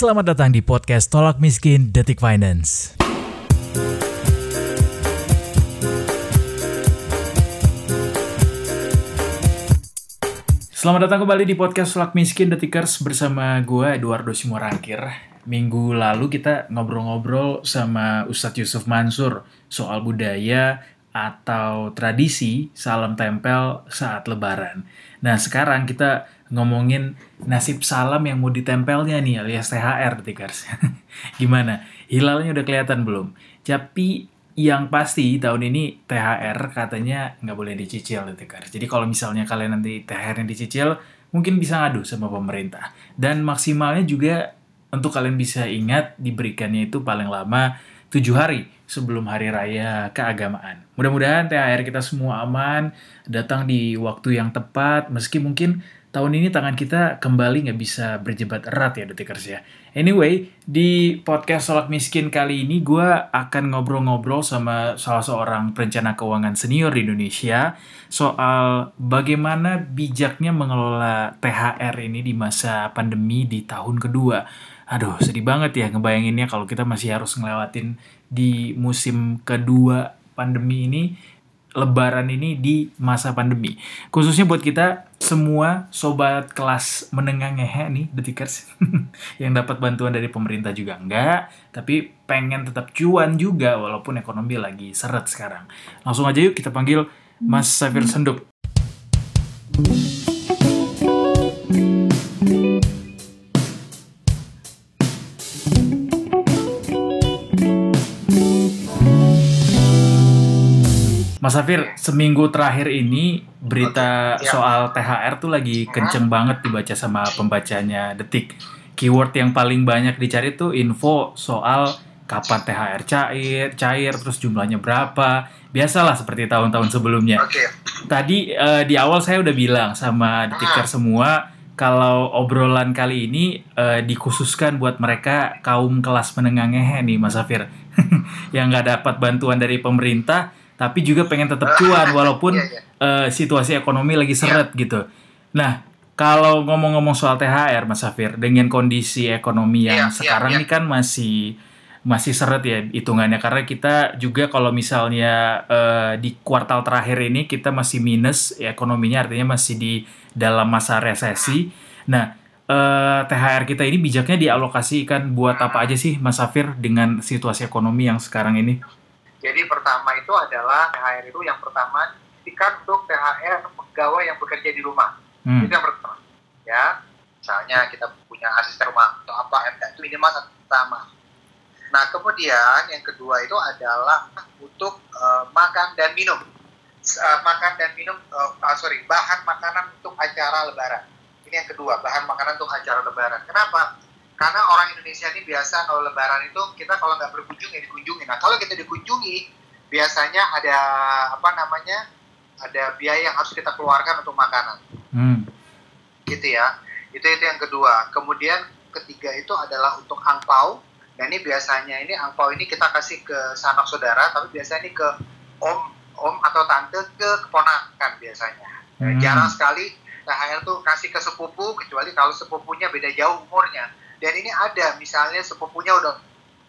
Selamat datang di podcast Tolak Miskin Detik Finance. Selamat datang kembali di podcast Tolak Miskin Detikers bersama gue Eduardo Simorangkir. Minggu lalu kita ngobrol-ngobrol sama Ustadz Yusuf Mansur soal budaya atau tradisi salam tempel saat lebaran. Nah sekarang kita ngomongin nasib salam yang mau ditempelnya nih alias THR Detikers. Gimana? Hilalnya udah kelihatan belum? Tapi yang pasti tahun ini THR katanya nggak boleh dicicil Detikers. Jadi kalau misalnya kalian nanti THR yang dicicil, mungkin bisa ngadu sama pemerintah. Dan maksimalnya juga untuk kalian bisa ingat diberikannya itu paling lama tujuh hari sebelum hari raya keagamaan. Mudah-mudahan THR kita semua aman, datang di waktu yang tepat, meski mungkin tahun ini tangan kita kembali nggak bisa berjebat erat ya detikers ya. Anyway, di podcast Solak Miskin kali ini gue akan ngobrol-ngobrol sama salah seorang perencana keuangan senior di Indonesia soal bagaimana bijaknya mengelola THR ini di masa pandemi di tahun kedua. Aduh, sedih banget ya ngebayanginnya kalau kita masih harus ngelewatin di musim kedua pandemi ini lebaran ini di masa pandemi. Khususnya buat kita semua sobat kelas menengah ngehe nih detikers yang dapat bantuan dari pemerintah juga enggak, tapi pengen tetap cuan juga walaupun ekonomi lagi seret sekarang. Langsung aja yuk kita panggil Mas Safir Senduk. Mas Safir, seminggu terakhir ini berita Oke, ya. soal THR tuh lagi kenceng banget dibaca sama pembacanya Detik. Keyword yang paling banyak dicari tuh info soal kapan THR cair, cair, terus jumlahnya berapa. Biasalah seperti tahun-tahun sebelumnya. Oke, Tadi eh, di awal saya udah bilang sama Detiker semua kalau obrolan kali ini eh, dikhususkan buat mereka kaum kelas menengah ngehe nih Mas Safir yang nggak dapat bantuan dari pemerintah tapi juga pengen tetap cuan walaupun Iya, iya. eh, situasi ekonomi lagi seret gitu. Nah kalau ngomong-ngomong soal THR Mas Safir dengan kondisi ekonomi yang Iya, iya, sekarang iya. ini kan masih masih seret ya hitungannya karena kita juga kalau misalnya eh, di kuartal terakhir ini kita masih minus ya, ekonominya artinya masih di dalam masa resesi. Nah, eh, THR kita ini bijaknya dialokasikan buat apa aja sih Mas Safir dengan situasi ekonomi yang sekarang ini? Jadi pertama itu adalah THR itu yang pertama diberikan untuk THR pegawai yang bekerja di rumah. Hmm. Itu yang pertama. Ya, misalnya kita punya asisten rumah atau apa, itu minimal satu pertama. Nah, kemudian yang kedua itu adalah untuk eh, makan dan minum. Eh, makan dan minum, eh, ah, sorry, bahan makanan untuk acara lebaran. Ini yang kedua, bahan makanan untuk acara lebaran. Kenapa? Karena orang Indonesia ini biasa kalau lebaran itu kita kalau nggak berkunjung ya dikunjungi. Nah kalau kita dikunjungi biasanya ada apa namanya ada biaya yang harus kita keluarkan untuk makanan Hmm. gitu ya. Itu itu yang kedua. Kemudian ketiga itu adalah untuk angpau. Nah ini biasanya ini angpau ini kita kasih ke sanak saudara, tapi biasanya ini ke om om atau tante ke keponakan biasanya. Hmm. Jarang sekali THR tuh kasih ke sepupu, kecuali kalau sepupunya beda jauh umurnya. Dan ini ada, misalnya sepupunya udah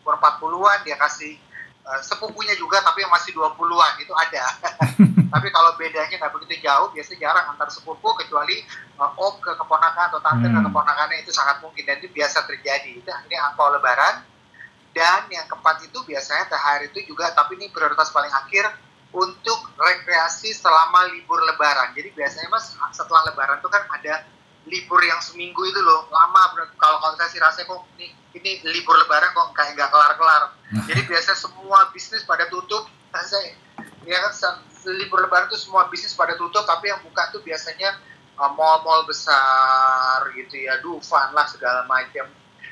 umur 40-an, dia kasih eh, sepupunya juga, tapi yang masih 20-an, itu ada. tapi kalau bedanya nggak begitu jauh, biasanya jarang antar sepupu, kecuali eh, om ke keponakan atau tante ke Hmm. keponakannya, itu sangat mungkin. Dan itu biasa terjadi. Itu ini angpau lebaran. Dan yang keempat itu biasanya THR itu juga, tapi ini prioritas paling akhir, untuk rekreasi selama libur lebaran. Jadi biasanya mas setelah lebaran itu kan ada libur yang seminggu itu loh lama bener. kalau kalau saya sih rasanya kok ini ini libur lebaran kok kayak nggak kelar kelar. Jadi biasanya semua bisnis pada tutup. Nah, saya ya kan libur lebaran itu semua bisnis pada tutup tapi yang buka tuh biasanya uh, mall-mall besar gitu ya, Dufan lah segala macam.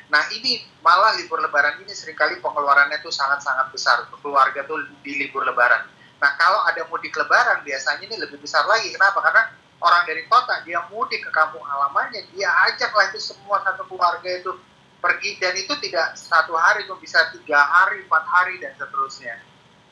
Nah ini malah libur lebaran ini sering kali pengeluarannya tuh sangat-sangat besar untuk keluarga tuh di libur lebaran. Nah kalau ada mudik lebaran biasanya ini lebih besar lagi. Kenapa? Karena orang dari kota dia mudik ke kampung halamannya, dia ajaklah itu semua satu keluarga itu pergi dan itu tidak satu hari itu bisa tiga hari, empat hari dan seterusnya.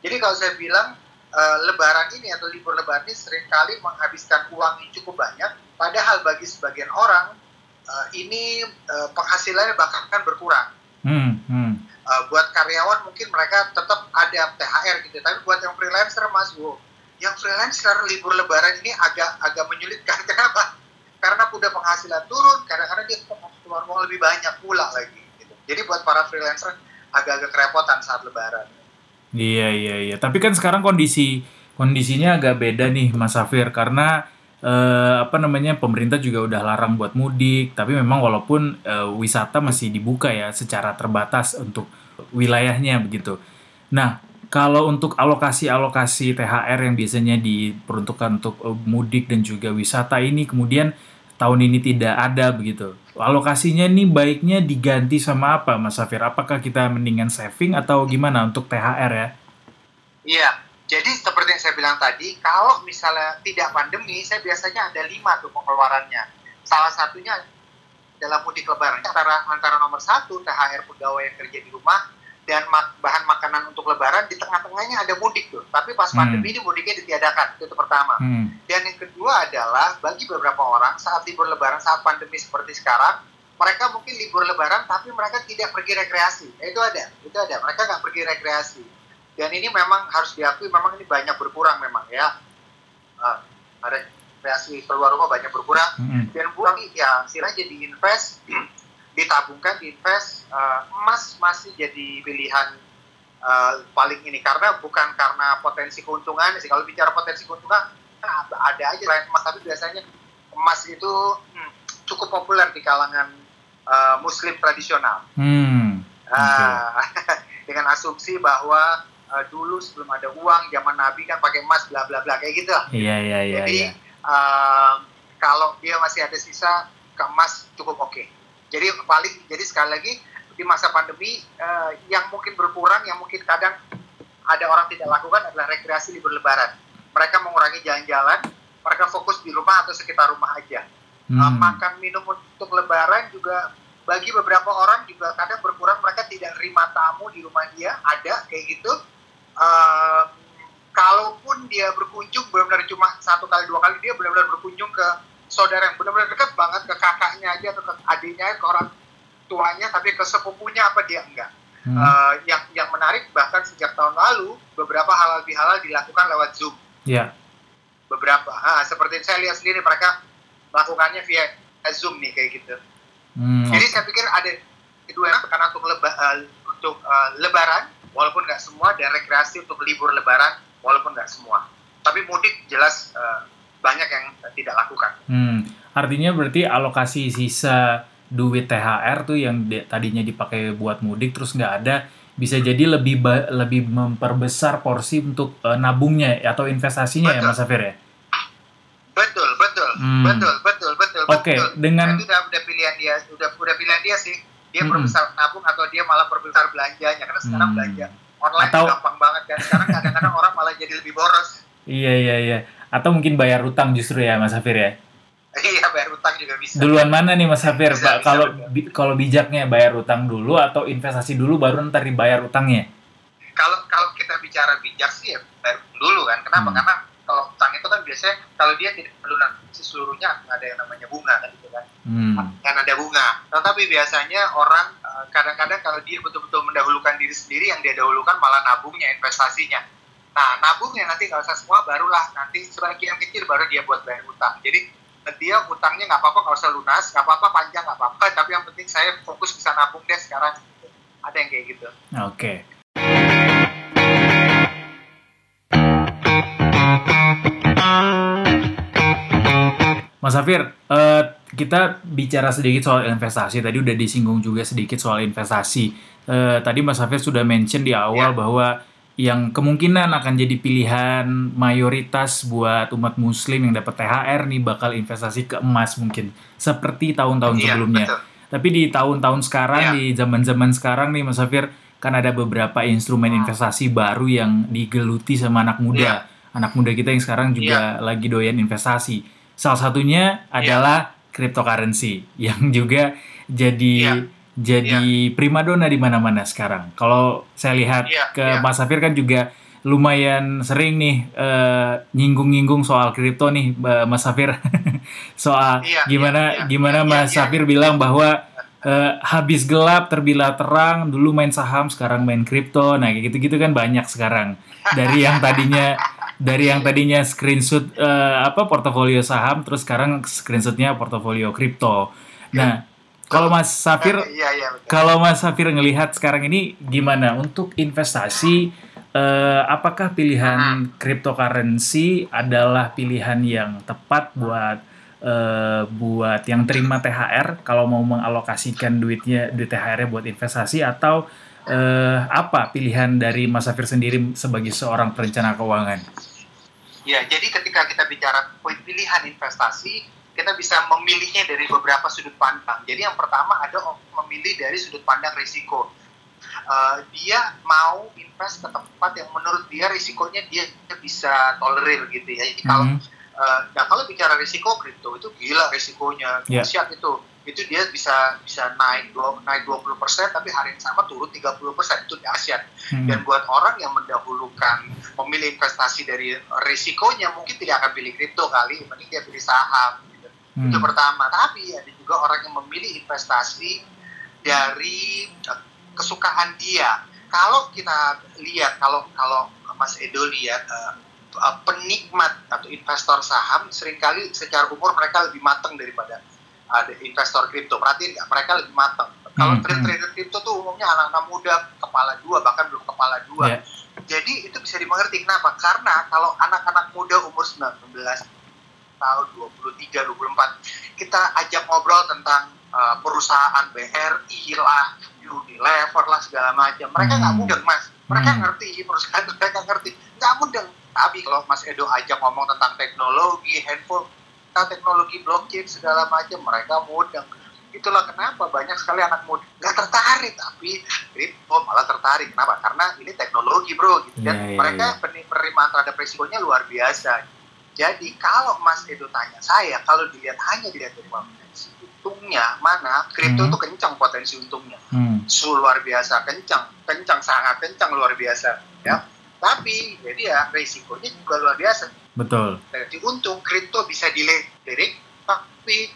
Jadi kalau saya bilang eh, lebaran ini atau libur lebaran ini sering kali menghabiskan uang yang cukup banyak, padahal bagi sebagian orang uh, ini uh, penghasilannya bahkan berkurang. Hmm, hmm. Uh, buat karyawan mungkin mereka tetap ada THR gitu, tapi buat yang freelancer mas, wow, yang freelancer libur lebaran ini agak agak menyulitkan. Kenapa? Karena udah penghasilan turun, kadang-kadang dia keluar uang lebih banyak pula lagi. Gitu. Jadi buat para freelancer agak-agak kerepotan saat lebaran. Iya iya iya. Tapi kan sekarang kondisi kondisinya agak beda nih Mas Safir karena eh, apa namanya pemerintah juga udah larang buat mudik. Tapi memang walaupun eh, wisata masih dibuka ya secara terbatas untuk wilayahnya begitu. Nah kalau untuk alokasi-alokasi THR yang biasanya diperuntukkan untuk eh, mudik dan juga wisata ini kemudian tahun ini tidak ada begitu. Alokasinya nih baiknya diganti sama apa Mas Safir? Apakah kita mendingan saving atau gimana untuk THR ya? Iya, jadi seperti yang saya bilang tadi, kalau misalnya tidak pandemi, saya biasanya ada lima tuh pengeluarannya. Salah satunya dalam mudik lebaran antara antara nomor satu THR pegawai yang kerja di rumah dan mak bahan makanan untuk lebaran di tengah-tengahnya ada mudik tuh. Tapi pas hmm. pandemi ini mudiknya ditiadakan, itu pertama. Hmm. Dan yang kedua adalah bagi beberapa orang saat libur lebaran, saat pandemi seperti sekarang, mereka mungkin libur lebaran tapi mereka tidak pergi rekreasi. Eh, itu ada, itu ada. Mereka nggak pergi rekreasi. Dan ini memang harus diakui, memang ini banyak berkurang memang ya. Uh, rekreasi keluar rumah banyak berkurang. Hmm. Dan buang ya silahkan jadi invest ditabungkan diinvest uh, emas masih jadi pilihan uh, paling ini. Karena bukan karena potensi keuntungan sih. Kalau bicara potensi keuntungan nah, ada aja selain emas. Tapi biasanya emas itu hmm, cukup populer di kalangan uh, muslim tradisional. Hmm, uh, dengan asumsi bahwa uh, dulu sebelum ada uang zaman nabi kan pakai emas bla bla bla kayak gitu. Iya iya iya jadi iya. Uh, kalau dia masih ada sisa ke emas cukup oke. okay jadi paling jadi sekali lagi di masa pandemi uh, yang mungkin berkurang, yang mungkin kadang ada orang tidak lakukan adalah rekreasi libur lebaran. Mereka mengurangi jalan-jalan, mereka fokus di rumah atau sekitar rumah aja. Hmm. Uh, makan minum untuk lebaran juga bagi beberapa orang juga kadang berkurang mereka tidak terima tamu di rumah dia ada kayak gitu. Uh, kalaupun dia berkunjung benar-benar cuma satu kali dua kali dia benar-benar berkunjung ke saudara yang benar-benar dekat banget ke kakaknya aja atau ke adiknya ke orang tuanya tapi ke sepupunya apa dia enggak hmm. uh, yang yang menarik bahkan sejak tahun lalu beberapa halal bihalal dilakukan lewat zoom yeah. beberapa ah, seperti saya lihat sendiri mereka melakukannya via zoom nih kayak gitu hmm. jadi saya pikir ada kedua karena untuk leba, uh, untuk uh, lebaran walaupun nggak semua dan rekreasi untuk libur lebaran walaupun nggak semua tapi mudik jelas uh, banyak yang tidak lakukan. Hmm, artinya berarti alokasi sisa duit THR tuh yang di, tadinya dipakai buat mudik terus nggak ada bisa jadi lebih lebih memperbesar porsi untuk uh, nabungnya atau investasinya ya, betul. ya Mas Safir ya. Betul, betul, hmm. betul, betul, betul. Oke, okay, dengan itu udah, udah pilihan dia, udah udah pilihan dia sih. Dia hmm. perbesar nabung atau dia malah perbesar belanjanya karena sekarang hmm. belanja online atau... gampang banget kan. Sekarang kadang-kadang orang malah jadi lebih boros. Iya, iya, iya atau mungkin bayar utang justru ya Mas Hafir ya? Iya bayar utang juga bisa. Duluan mana nih Mas Hafir? Bisa, kalau bi kalau bijaknya bayar utang dulu atau investasi dulu baru ntar dibayar utangnya? Kalau kalau kita bicara bijak sih ya bayar dulu kan. Kenapa? Hmm. Karena kalau utang itu kan biasanya kalau dia tidak perlu nanti seluruhnya ada yang namanya bunga kan gitu kan. Hmm. Ada bunga. Tetapi biasanya orang eh, kadang-kadang kalau dia betul-betul mendahulukan diri sendiri yang dia dahulukan malah nabungnya investasinya Nah, nabungnya nanti nggak usah semua, barulah nanti sebagian kecil baru dia buat bayar utang. Jadi dia utangnya nggak apa-apa, nggak usah lunas, nggak apa-apa panjang nggak apa-apa, tapi yang penting saya fokus bisa nabung deh sekarang. Ada yang kayak gitu. Oke. Okay. Mas Safir, uh, kita bicara sedikit soal investasi. Tadi udah disinggung juga sedikit soal investasi. Uh, tadi Mas Safir sudah mention di awal yeah. bahwa yang kemungkinan akan jadi pilihan mayoritas buat umat muslim yang dapat THR nih bakal investasi ke emas mungkin seperti tahun-tahun iya, sebelumnya. Betul. Tapi di tahun-tahun sekarang iya. di zaman-zaman sekarang nih Mas Safir kan ada beberapa instrumen hmm. investasi baru yang digeluti sama anak muda. Iya. Anak muda kita yang sekarang juga lagi doyan investasi. Salah satunya adalah cryptocurrency yang juga jadi jadi yeah. primadona di mana-mana sekarang. Kalau saya lihat yeah, ke yeah. Mas Safir kan juga lumayan sering nih uh, nyinggung-nyinggung soal kripto nih Mas Safir. soal iya, gimana iya, iya, gimana iya, Mas iya, Safir iya. bilang bahwa uh, habis gelap terbilah terang, dulu main saham, sekarang main kripto. Nah, kayak gitu-gitu kan banyak sekarang. Dari yang tadinya dari yang tadinya screenshot uh, apa portofolio saham terus sekarang screenshotnya portofolio kripto. Nah, kalau Mas Safir, iya, iya, kalau Mas Safir ngelihat sekarang ini gimana untuk investasi? Eh, apakah pilihan cryptocurrency adalah pilihan yang tepat buat eh, buat yang terima THR kalau mau mengalokasikan duitnya duit THR-nya buat investasi atau eh, apa pilihan dari Mas Safir sendiri sebagai seorang perencana keuangan? Ya, jadi ketika kita bicara poin pilihan investasi, kita bisa memilihnya dari beberapa sudut pandang. Jadi yang pertama ada memilih dari sudut pandang risiko. Uh, dia mau invest ke tempat yang menurut dia risikonya dia bisa tolerir gitu ya. Jadi kalau mm -hmm. uh, nah kalau bicara risiko kripto itu gila risikonya, yeah. siap itu itu dia bisa bisa naik dua, naik 20 persen tapi hari yang sama turun 30 persen itu dahsyat hmm. dan buat orang yang mendahulukan memilih investasi dari risikonya mungkin tidak akan pilih kripto kali mending dia pilih saham Hmm. Itu pertama. Tapi ada juga orang yang memilih investasi dari eh, kesukaan dia. Kalau kita lihat, kalau kalau Mas Edo lihat uh, penikmat atau investor saham sering kali secara umur mereka lebih matang daripada ada investor kripto. Perhatiin nggak? Mereka lebih matang. Kalau hmm, trader-trader kripto tuh umumnya anak-anak muda, kepala dua, bahkan belum kepala dua. Yeah. Jadi itu bisa dimengerti. Kenapa? Karena kalau anak-anak muda umur 19 tahun 23 24 kita ajak ngobrol tentang uh, perusahaan BRI lah Unilever lah segala macam. Mereka nggak hmm. mudeng mas. Mereka hmm. ngerti perusahaan mereka ngerti. Nggak mudeng. Tapi kalau Mas Edo ajak ngomong tentang teknologi handphone teknologi blockchain segala macam mereka mudeng. Itulah kenapa banyak sekali anak muda nggak tertarik tapi kripto malah tertarik. Kenapa? Karena ini teknologi bro gitu. Kan yeah, yeah, mereka yeah. penerimaan terhadap resikonya luar biasa jadi kalau Mas Edo tanya saya, kalau dilihat hanya dilihat dari potensi untungnya, mana kripto hmm. itu kencang potensi untungnya, hmm. Luar biasa kencang, kencang sangat kencang luar biasa, ya. Tapi jadi ya risikonya juga luar biasa. Betul. Jadi untung kripto bisa dilirik, tapi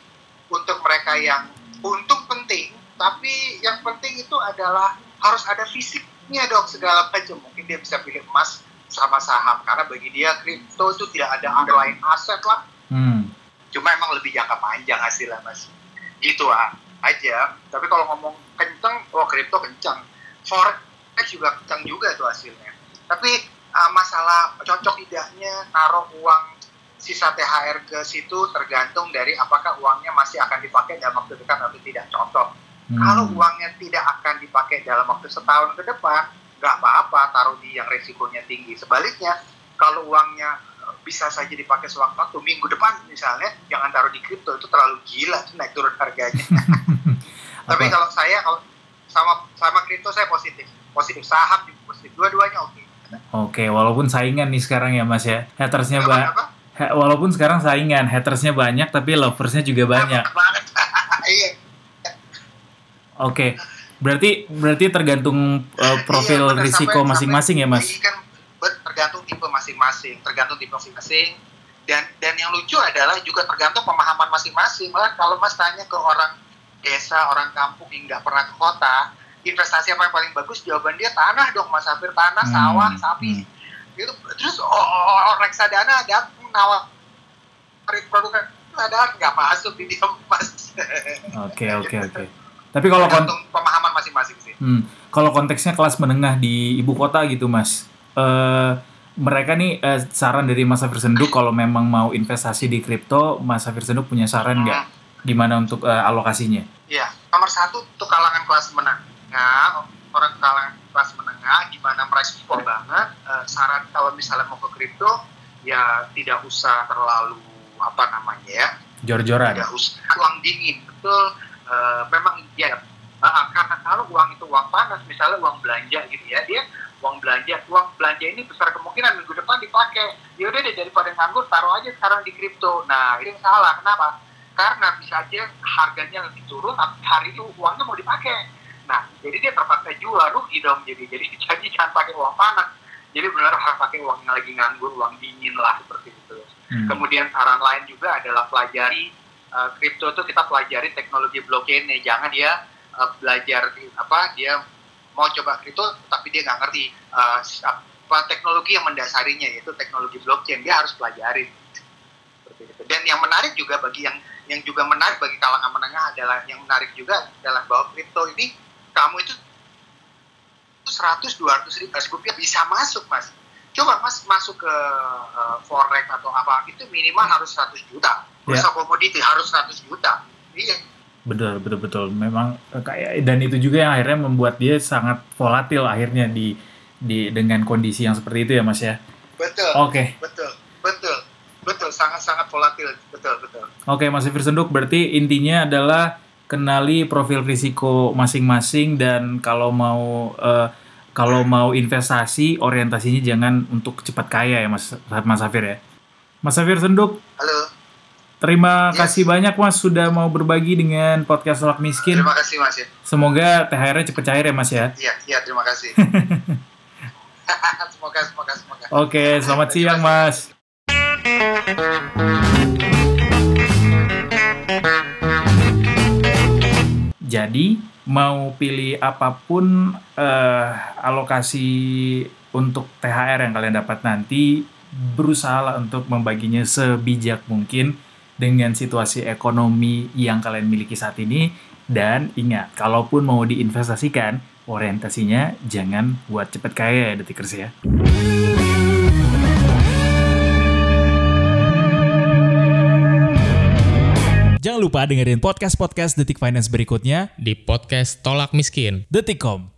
untuk mereka yang untung penting, tapi yang penting itu adalah harus ada fisiknya dong segala macam. Mungkin dia bisa pilih emas sama saham karena bagi dia kripto itu tidak ada underlying aset lah. Hmm. Cuma emang lebih jangka panjang hasilnya mas. Gitu ah, aja. Tapi kalau ngomong kenceng, oh kripto kenceng. Forex juga kenceng juga tuh hasilnya. Tapi uh, masalah cocok tidaknya naruh uang sisa THR ke situ tergantung dari apakah uangnya masih akan dipakai dalam waktu dekat atau tidak. Contoh, hmm. kalau uangnya tidak akan dipakai dalam waktu setahun ke depan, nggak apa-apa taruh di yang resikonya tinggi. Sebaliknya, kalau uangnya eh, bisa saja dipakai sewaktu-waktu minggu depan misalnya, jangan taruh di kripto itu terlalu gila tuh naik turun harganya. Tapi kalau saya kalau sama sama kripto saya positif, positif saham juga positif, dua-duanya oke. Okay. Oke, walaupun saingan nih sekarang ya Mas ya, hatersnya banyak. Walaupun sekarang saingan, hatersnya banyak, tapi loversnya juga banyak. Iya. Oke, Berarti berarti tergantung uh, profil iya, risiko masing-masing ya, Mas? kan tergantung tipe masing-masing, tergantung tipe masing-masing. Dan dan yang lucu adalah juga tergantung pemahaman masing-masing. Malah kalau Mas tanya ke orang desa, orang kampung yang nggak pernah ke kota, investasi apa yang paling bagus? Jawaban dia tanah dong, Mas Safir, tanah, hmm. sawah, sapi. Hmm. Gitu. Terus orang reksadana ada nawar produk reksadana nggak masuk di dia Mas. Oke, oke, oke. Tapi kalau pemahaman masing-masing sih. Hmm, kalau konteksnya kelas menengah di ibu kota gitu, Mas. Uh, mereka nih uh, saran dari Mas Safir Senduk kalau memang mau investasi di kripto, Mas Safir Senduk punya saran nggak? Hmm. Gimana untuk uh, alokasinya? Iya, nomor satu untuk kalangan kelas menengah, orang kalangan kelas menengah, gimana merespon banget. Uh, saran kalau misalnya mau ke kripto, ya tidak usah terlalu apa namanya ya. Jor-joran. Tidak usah uang dingin, betul uh, memang ya uh, karena kalau uang itu uang panas misalnya uang belanja gitu ya dia uang belanja uang belanja ini besar kemungkinan minggu depan dipakai. Ya udah deh daripada nganggur taruh aja sekarang di kripto. Nah ini yang salah. Kenapa? Karena bisa aja harganya lebih turun tapi hari itu uangnya mau dipakai. Nah jadi dia terpaksa jual rugi dong jadi. Jadi jadi jangan pakai uang panas. Jadi benar harus pakai uang yang lagi nganggur, uang dingin lah seperti itu. Hmm. Kemudian saran lain juga adalah pelajari uh, kripto itu kita pelajari teknologi blockchain ya. Jangan dia uh, belajar apa dia mau coba kripto tapi dia nggak ngerti uh, apa teknologi yang mendasarinya yaitu teknologi blockchain dia harus pelajari. Seperti itu. Dan yang menarik juga bagi yang yang juga menarik bagi kalangan menengah adalah yang menarik juga adalah bahwa kripto ini kamu itu 100 200 ribu rupiah bisa masuk mas coba mas masuk ke uh, forex atau apa itu minimal harus 100 juta bursa Ya. komoditi harus 100 juta iya Betul, betul, betul. Memang eh, kayak dan itu juga yang akhirnya membuat dia sangat volatil akhirnya di di dengan kondisi yang seperti itu ya, Mas ya. betul Oke. betul betul betul sangat sangat volatil betul betul Oke, Mas Ifir Senduk, berarti intinya adalah kenali profil risiko masing-masing dan kalau mau eh, kalau mau investasi orientasinya jangan untuk cepat kaya ya, Mas Mas Safir ya. Mas Safir Senduk, halo terima Yes. kasih banyak Mas sudah mau berbagi dengan podcast Tolak Miskin. terima kasih mas ya Semoga THR-nya cepat cair ya, Mas ya. iya iya terima kasih semoga semoga semoga Oke, selamat siang, Mas. Jadi, mau pilih apa pun eh, alokasi untuk THR yang kalian dapat nanti, berusaha untuk membaginya sebijak mungkin dengan situasi ekonomi yang kalian miliki saat ini. Dan ingat, kalaupun mau diinvestasikan, orientasinya jangan buat cepet kaya ya, detikers ya. Jangan lupa dengerin podcast-podcast Detik Finance berikutnya di podcast Tolak Miskin. Detikcom,